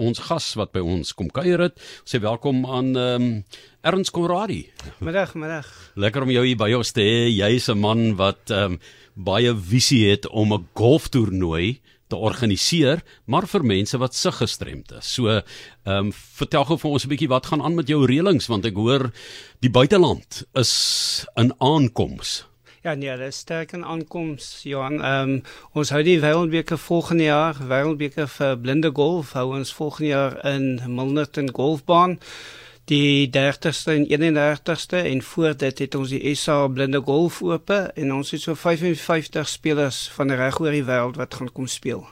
ons gas wat by ons kom kuier het. Sê welkom aan ehm um, Ernst Conradi. Middag, middag. Lekker om jou hier by ons te hê. Jy's 'n man wat ehm um, baie visie het om 'n golftoernooi te organiseer, maar vir mense wat sig gestremd is. So, ehm um, vertel gou vir ons 'n bietjie wat gaan aan met jou reëlings want ek hoor die buiteland is in aankoms. Ja, nee, dis sterk in aankoms, Johan. Ehm um, ons hou die Wêreldbeker volgende jaar, Wêreldbeker vir blinde golf, hou ons volgende jaar in Milnerton Golfbaan. Die 30ste en 31ste en voor dit het ons die SA Blinde Golf oop en ons het so 55 spelers van reg oor die wêreld wat gaan kom speel.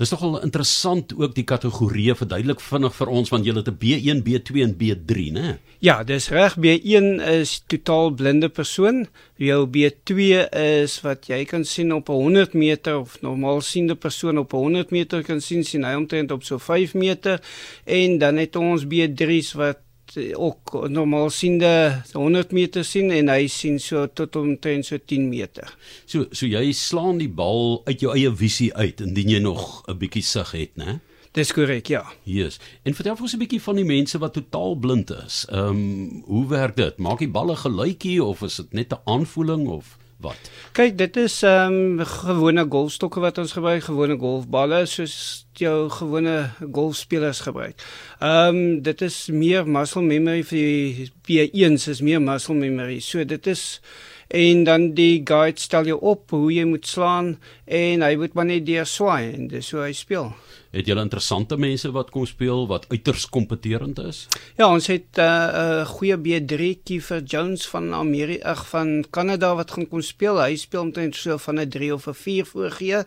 Dis nogal interessant ook die kategorieë verduidelik vinnig vir ons want jy het 'n B1, B2 en B3, né? Ja, dis reg. B1 is totaal blinde persoon. Jou B2 is wat jy kan sien op 100 meter of normaal siende persoon op 100 meter kan sien sien hy omtrent op so 5 meter en dan het ons B3's wat ook normaal siende 100 meter sien en hy sien so tot omtrent so 10 meter. So so jy slaan die bal uit jou eie visie uit indien jy nog 'n bietjie sig het, né? Dis korrek, ja. Yes. En vertel ons 'n bietjie van die mense wat totaal blind is. Ehm um, hoe werk dit? Maak die balle gelykie of is dit net 'n aanvoeling of wat? Kyk, dit is ehm um, gewone golfstokke wat ons gebruik, gewone golfballe soos jou gewone golfspelers gebruik. Ehm um, dit is meer muscle memory vir die B1s is meer muscle memory. So dit is en dan die guide stel jou op hoe jy moet slaan en hy moet maar net deur swaai en dis hoe hy speel. Het julle interessante mense wat kom speel wat uiters kompeterend is? Ja, ons het 'n uh, uh, goeie B3 Kiefer Jones van Amerika, van Kanada wat gaan kom speel. Hy speel omtrent so van 'n 3 of 'n 4 voorgee.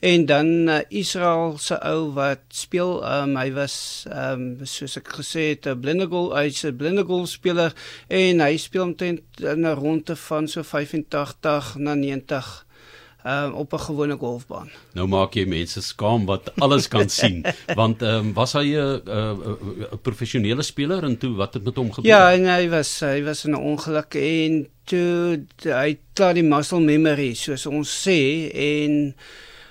En dan uh, Israel se ou wat speel, um, hy was um, soos ek gesê het 'n blinde goal, hy's 'n blinde goal speler en hy speel omtrent in 'n ronde van so 85 na 90 um, op 'n gewone golfbaan. Nou maak jy mense skaam wat alles kan sien, want ehm um, was hy 'n 'n professionele speler en toe wat het met hom gebeur? Ja, en hy was hy was in 'n ongeluk en toe hy klaar die muscle memory soos ons sê en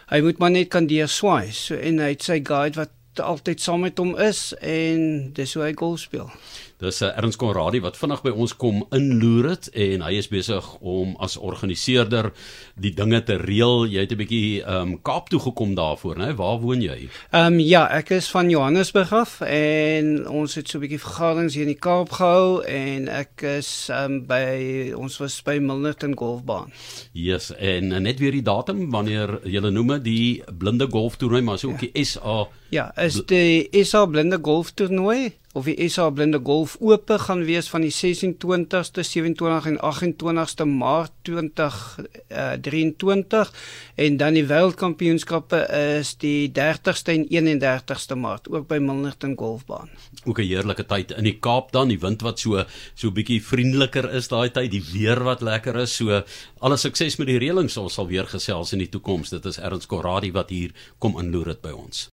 hy moet maar net kan deur swaai. So en hy het sy guide wat altyd saam met hom is en dis hoe hy golf speel. Dis 'n uh, Ernst Conradie wat vinnig by ons kom inloer het en hy is besig om as organiseerder die dinge te reël. Jy het 'n bietjie ehm um, Kaap toe gekom daarvoor, né? Waar woon jy? Ehm um, ja, ek is van Johannesburg af en ons het so 'n bietjie vergaderings hier in die Kaap gehou en ek is ehm um, by ons was by Milnerton Golfbaan. Yes, en uh, net weer die datum wanneer jy noem die blinde golftoernooi, maar so ook ja. die SA Ja, is die SA blinde golftoernooi of die SA blinde golf oop gaan wees van die 26ste, 27 en 28ste Maart 2023 uh, en dan die wêreldkampioenskappe is die 30ste en 31ste Maart ook by Milnerton Golfbaan. Ook 'n heerlike tyd in die Kaap dan, die wind wat so so bietjie vriendeliker is daai tyd, die weer wat lekker is. So alle sukses met die reëlings, ons sal weer gesels in die toekoms. Dit is Ernst Corradi wat hier kom inloer dit by ons.